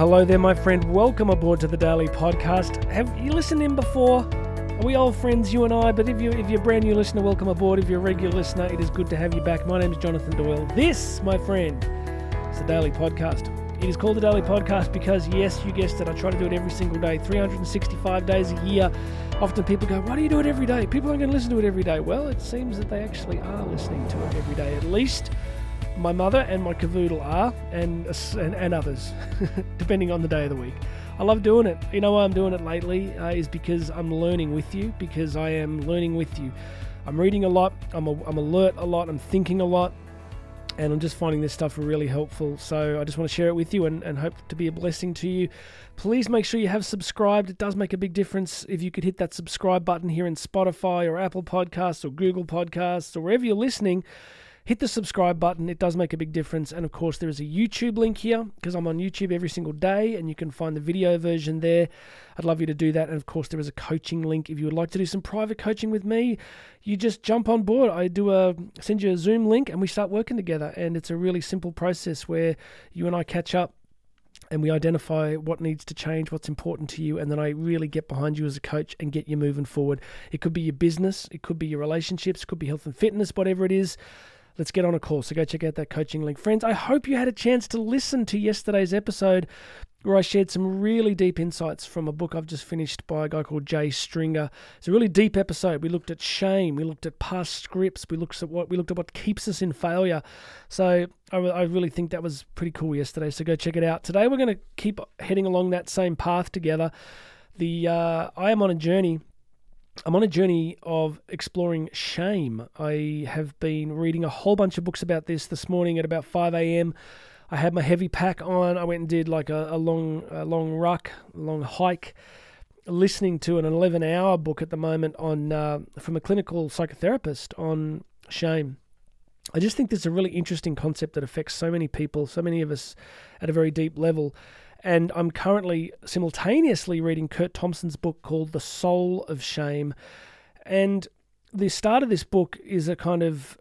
hello there, my friend. Welcome aboard to the Daily Podcast. Have you listened in before? Are we old friends, you and I? But if you if you're a brand new listener, welcome aboard. If you're a regular listener, it is good to have you back. My name is Jonathan Doyle. This, my friend, is the Daily Podcast. It is called the Daily Podcast because, yes, you guessed it, I try to do it every single day, 365 days a year. Often people go, Why do you do it every day? People aren't going to listen to it every day. Well, it seems that they actually are listening to it every day, at least my mother and my cavoodle are, and, and, and others, depending on the day of the week. I love doing it. You know why I'm doing it lately uh, is because I'm learning with you, because I am learning with you. I'm reading a lot, I'm, a, I'm alert a lot, I'm thinking a lot, and I'm just finding this stuff really helpful. So I just want to share it with you and, and hope to be a blessing to you. Please make sure you have subscribed. It does make a big difference if you could hit that subscribe button here in Spotify or Apple Podcasts or Google Podcasts or wherever you're listening hit the subscribe button. It does make a big difference. And of course, there is a YouTube link here because I'm on YouTube every single day and you can find the video version there. I'd love you to do that. And of course, there is a coaching link. If you would like to do some private coaching with me, you just jump on board. I do a send you a Zoom link and we start working together. And it's a really simple process where you and I catch up and we identify what needs to change, what's important to you, and then I really get behind you as a coach and get you moving forward. It could be your business, it could be your relationships, it could be health and fitness, whatever it is let's get on a call. So go check out that coaching link. Friends, I hope you had a chance to listen to yesterday's episode where I shared some really deep insights from a book I've just finished by a guy called Jay Stringer. It's a really deep episode. We looked at shame, we looked at past scripts, we looked at what we looked at what keeps us in failure. So I, I really think that was pretty cool yesterday. So go check it out. Today we're going to keep heading along that same path together. The uh, I am on a journey I'm on a journey of exploring shame. I have been reading a whole bunch of books about this this morning at about 5 a.m. I had my heavy pack on. I went and did like a, a long, a long ruck, long hike, listening to an 11-hour book at the moment on uh, from a clinical psychotherapist on shame. I just think this is a really interesting concept that affects so many people, so many of us at a very deep level. And I'm currently simultaneously reading Curt Thompson's book called The Soul of Shame. And the start of this book is a kind of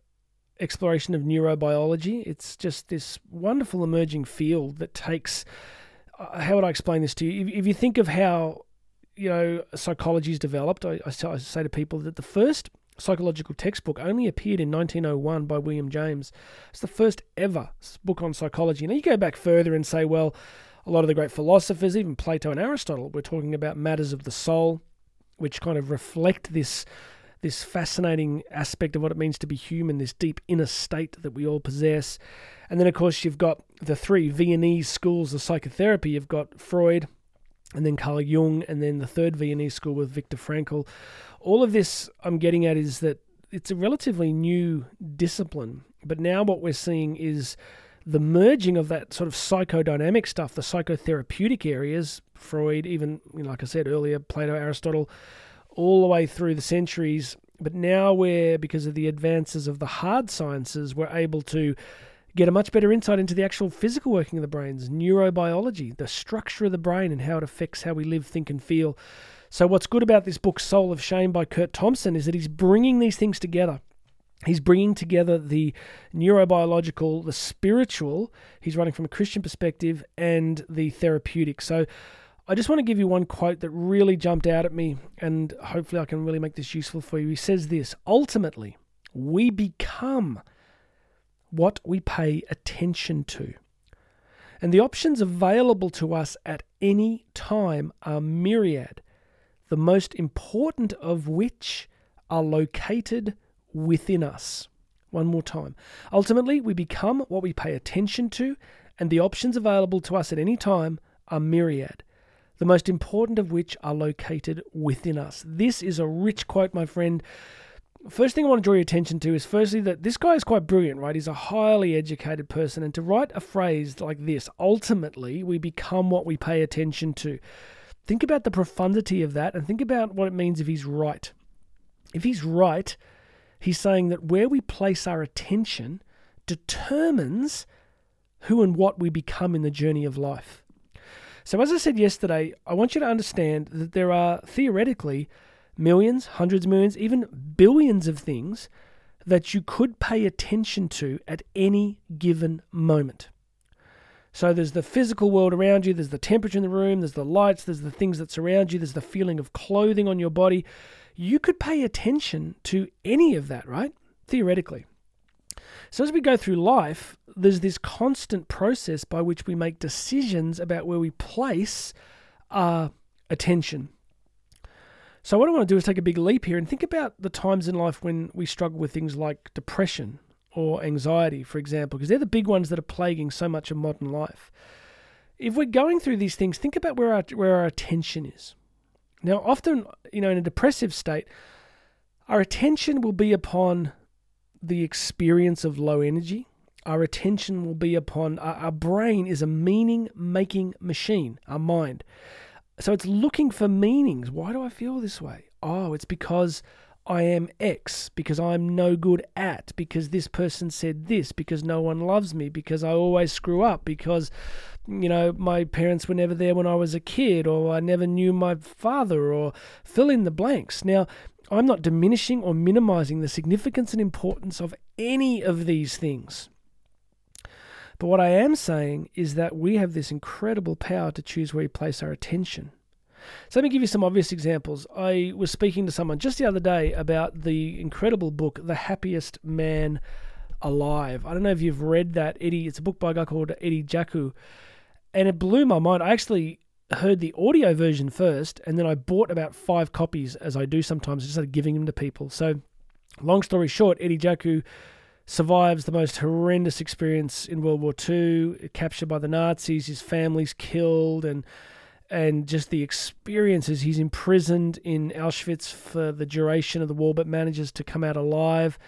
exploration of neurobiology. It's just this wonderful emerging field that takes. Uh, how would I explain this to you? If, if you think of how you know psychology is developed, I, I, I say to people that the first psychological textbook only appeared in 1901 by William James. It's the first ever book on psychology. Now you go back further and say, well, a lot of the great philosophers, even Plato and Aristotle, were talking about matters of the soul, which kind of reflect this this fascinating aspect of what it means to be human, this deep inner state that we all possess. And then, of course, you've got the three Viennese schools of psychotherapy. You've got Freud, and then Carl Jung, and then the third Viennese school with Viktor Frankl. All of this I'm getting at is that it's a relatively new discipline, but now what we're seeing is the merging of that sort of psychodynamic stuff, the psychotherapeutic areas, Freud, even you know, like I said earlier, Plato, Aristotle, all the way through the centuries. But now we're, because of the advances of the hard sciences, we're able to get a much better insight into the actual physical working of the brains, neurobiology, the structure of the brain, and how it affects how we live, think, and feel. So, what's good about this book, Soul of Shame by Curt Thompson, is that he's bringing these things together He's bringing together the neurobiological, the spiritual, he's writing from a Christian perspective, and the therapeutic. So I just want to give you one quote that really jumped out at me, and hopefully I can really make this useful for you. He says this Ultimately, we become what we pay attention to. And the options available to us at any time are myriad, the most important of which are located within us. One more time. Ultimately, we become what we pay attention to, and the options available to us at any time are myriad, the most important of which are located within us. This is a rich quote, my friend. First thing I want to draw your attention to is firstly that this guy is quite brilliant, right? He's a highly educated person, and to write a phrase like this, ultimately, we become what we pay attention to. Think about the profundity of that and think about what it means if he's right. If he's right, He's saying that where we place our attention determines who and what we become in the journey of life. So, as I said yesterday, I want you to understand that there are theoretically millions, hundreds of millions, even billions of things that you could pay attention to at any given moment. So there's the physical world around you, there's the temperature in the room, there's the lights, there's the things that surround you, there's the feeling of clothing on your body. You could pay attention to any of that, right? Theoretically. So as we go through life, there's this constant process by which we make decisions about where we place our attention. So what I want to do is take a big leap here and think about the times in life when we struggle with things like depression or anxiety, for example, because they're the big ones that are plaguing so much of modern life. If we're going through these things, think about where our where our attention is. Now, often, you know, in a depressive state, our attention will be upon the experience of low energy. Our attention will be upon our, our brain is a meaning making machine, our mind. So it's looking for meanings. Why do I feel this way? Oh, it's because I am X, because I'm no good at, because this person said this, because no one loves me, because I always screw up, because, you know, my parents were never there when I was a kid, or I never knew my father, or fill in the blanks. Now, I'm not diminishing or minimizing the significance and importance of any of these things. But what I am saying is that we have this incredible power to choose where we place our attention. So let me give you some obvious examples. I was speaking to someone just the other day about the incredible book, The Happiest Man Alive. I don't know if you've read that, Eddie. It's a book by a guy called Eddie Jaku. And it blew my mind. I actually heard the audio version first, and then I bought about five copies, as I do sometimes, just started giving them to people. So, long story short, Eddie Jaku survives the most horrendous experience in World War II, captured by the Nazis, his family's killed, and and just the experiences. He's imprisoned in Auschwitz for the duration of the war, but manages to come out alive.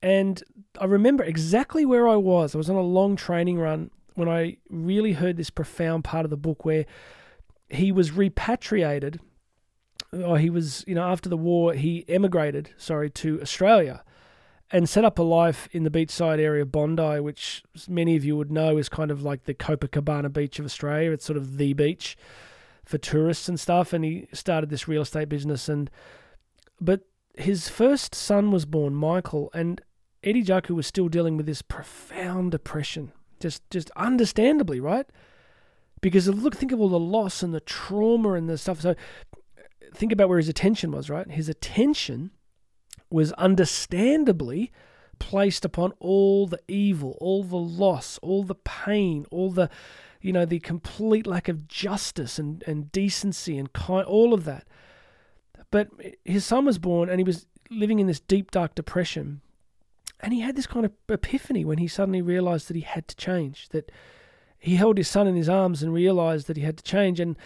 And I remember exactly where I was. I was on a long training run when I really heard this profound part of the book where he was repatriated, or he was, you know, after the war, he emigrated, sorry, to Australia and set up a life in the beachside area of Bondi, which many of you would know is kind of like the Copacabana beach of Australia. It's sort of the beach for tourists and stuff. And he started this real estate business. And but his first son was born, Michael, and Eddie Jaku was still dealing with this profound depression just just understandably, right? Because look, think of all the loss and the trauma and the stuff. So think about where his attention was, right? His attention was understandably placed upon all the evil, all the loss, all the pain, all the you know, the complete lack of justice and, and decency and kind all of that. But his son was born and he was living in this deep dark depression and he had this kind of epiphany when he suddenly realized that he had to change, that he held his son in his arms and realized that he had to change. And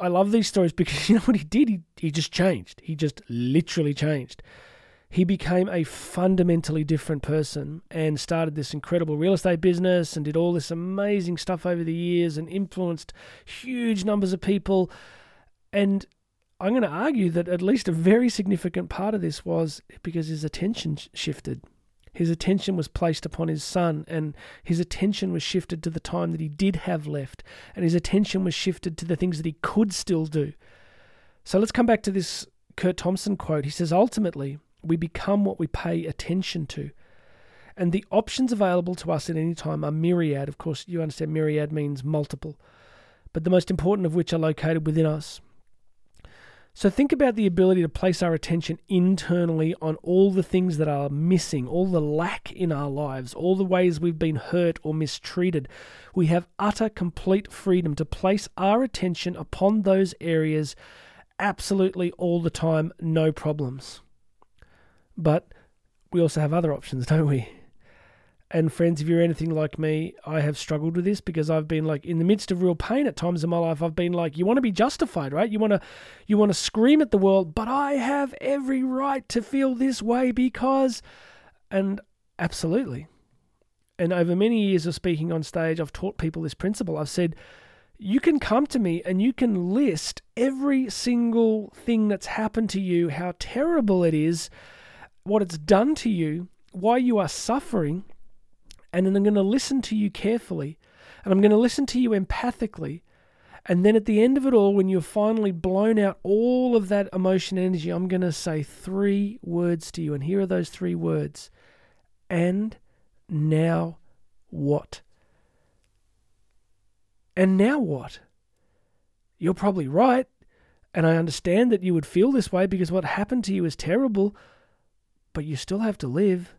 I love these stories because you know what he did? He, he just changed. He just literally changed. He became a fundamentally different person and started this incredible real estate business and did all this amazing stuff over the years and influenced huge numbers of people. And I'm going to argue that at least a very significant part of this was because his attention shifted. His attention was placed upon his son, and his attention was shifted to the time that he did have left, and his attention was shifted to the things that he could still do. So let's come back to this Curt Thompson quote. He says, Ultimately, we become what we pay attention to. And the options available to us at any time are myriad. Of course, you understand myriad means multiple, but the most important of which are located within us. So think about the ability to place our attention internally on all the things that are missing, all the lack in our lives, all the ways we've been hurt or mistreated. We have utter, complete freedom to place our attention upon those areas absolutely all the time, no problems. But we also have other options, don't we? And friends, if you're anything like me, I have struggled with this because I've been like in the midst of real pain at times in my life. I've been like, you want to be justified, right? You want to, you want to scream at the world, but I have every right to feel this way because, and absolutely. And over many years of speaking on stage, I've taught people this principle. I've said, you can come to me and you can list every single thing that's happened to you, how terrible it is, what it's done to you, why you are suffering and then I'm going to listen to you carefully and I'm going to listen to you empathically. And then at the end of it all, when you've finally blown out all of that emotion energy, I'm going to say three words to you. And here are those three words. And now what? And now what? You're probably right. And I understand that you would feel this way because what happened to you is terrible, but you still have to live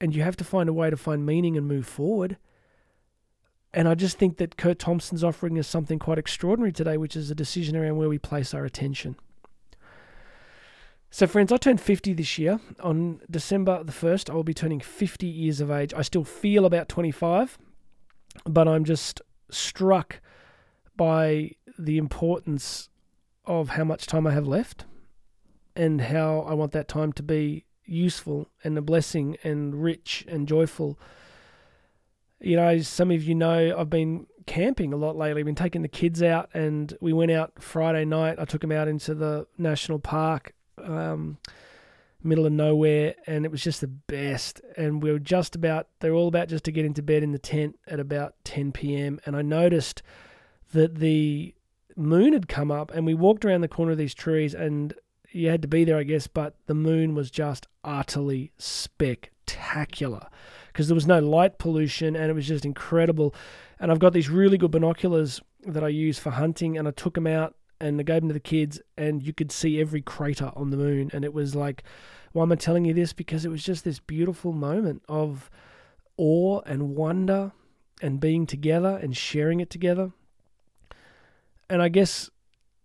and you have to find a way to find meaning and move forward. And I just think that Curt Thompson's offering us something quite extraordinary today, which is a decision around where we place our attention. So, friends, I turned 50 this year. On December the 1st, I will be turning 50 years of age. I still feel about 25, but I'm just struck by the importance of how much time I have left and how I want that time to be useful and a blessing and rich and joyful. You know, some of you know I've been camping a lot lately. I've been taking the kids out, and we went out Friday night. I took them out into the national park um, middle of nowhere, and it was just the best. And we were just about, they were all about just to get into bed in the tent at about 10 p.m. And I noticed that the moon had come up, and we walked around the corner of these trees, and you had to be there, I guess, but the moon was just utterly spectacular because there was no light pollution and it was just incredible. And I've got these really good binoculars that I use for hunting, and I took them out and I gave them to the kids, and you could see every crater on the moon. And it was like, why am I telling you this? Because it was just this beautiful moment of awe and wonder and being together and sharing it together. And I guess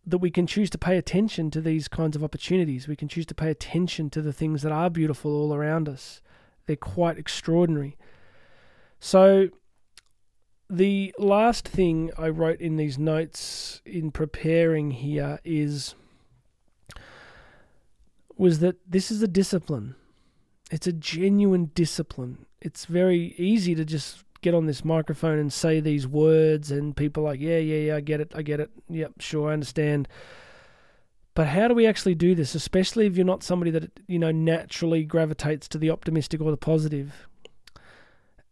that we can choose to pay attention to these kinds of opportunities. We can choose to pay attention to the things that are beautiful all around us. They're quite extraordinary. So, the last thing I wrote in these notes in preparing here is was that this is a discipline. It's a genuine discipline. It's very easy to just get on this microphone and say these words and people like, yeah, yeah, yeah, I get it, I get it. Yep, sure, I understand. But how do we actually do this, especially if you're not somebody that, you know, naturally gravitates to the optimistic or the positive?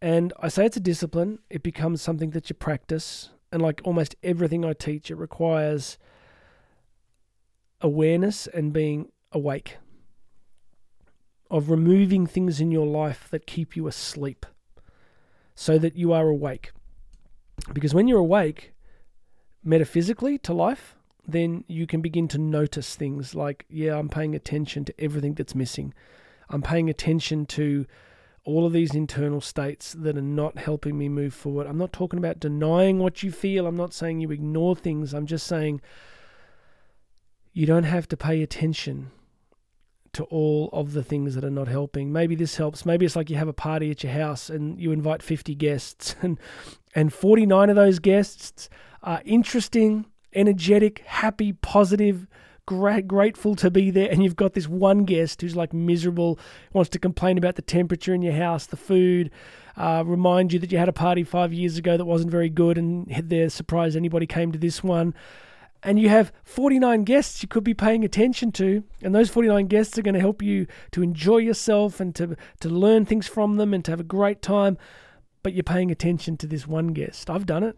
And I say it's a discipline, it becomes something that you practice. And like almost everything I teach, it requires awareness and being awake, of removing things in your life that keep you asleep so that you are awake. Because when you're awake, metaphysically to life, then you can begin to notice things like, yeah, I'm paying attention to everything that's missing. I'm paying attention to all of these internal states that are not helping me move forward. I'm not talking about denying what you feel. I'm not saying you ignore things. I'm just saying you don't have to pay attention to all of the things that are not helping. Maybe this helps. Maybe it's like you have a party at your house and you invite 50 guests and and 49 of those guests are interesting, energetic, happy, positive, gra- grateful to be there, and you've got this one guest who's like miserable, wants to complain about the temperature in your house, the food, uh, remind you that you had a party five years ago that wasn't very good, and they're surprised anybody came to this one. And you have 49 guests you could be paying attention to, and those 49 guests are going to help you to enjoy yourself and to, to learn things from them and to have a great time. But you're paying attention to this one guest. I've done it.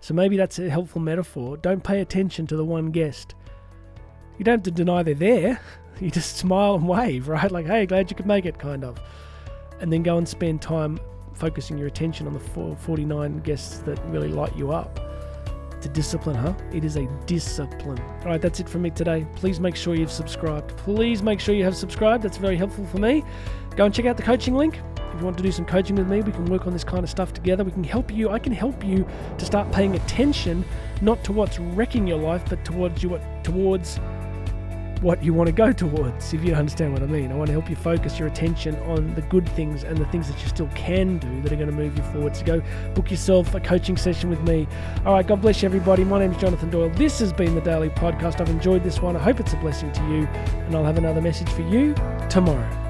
So maybe that's a helpful metaphor. Don't pay attention to the one guest. You don't have to deny they're there. You just smile and wave, right? Like, hey, glad you could make it, kind of. And then go and spend time focusing your attention on the 49 guests that really light you up. A discipline, huh? It is a discipline. All right, that's it from me today. Please make sure you've subscribed. Please make sure you have subscribed. That's very helpful for me. Go and check out the coaching link. If you want to do some coaching with me, we can work on this kind of stuff together. We can help you. I can help you to start paying attention not to what's wrecking your life, but towards you towards what you want to go towards, if you understand what I mean. I want to help you focus your attention on the good things and the things that you still can do that are going to move you forward. So go book yourself a coaching session with me. All right, God bless you, everybody. My name is Jonathan Doyle. This has been the Daily Podcast. I've enjoyed this one. I hope it's a blessing to you, and I'll have another message for you tomorrow.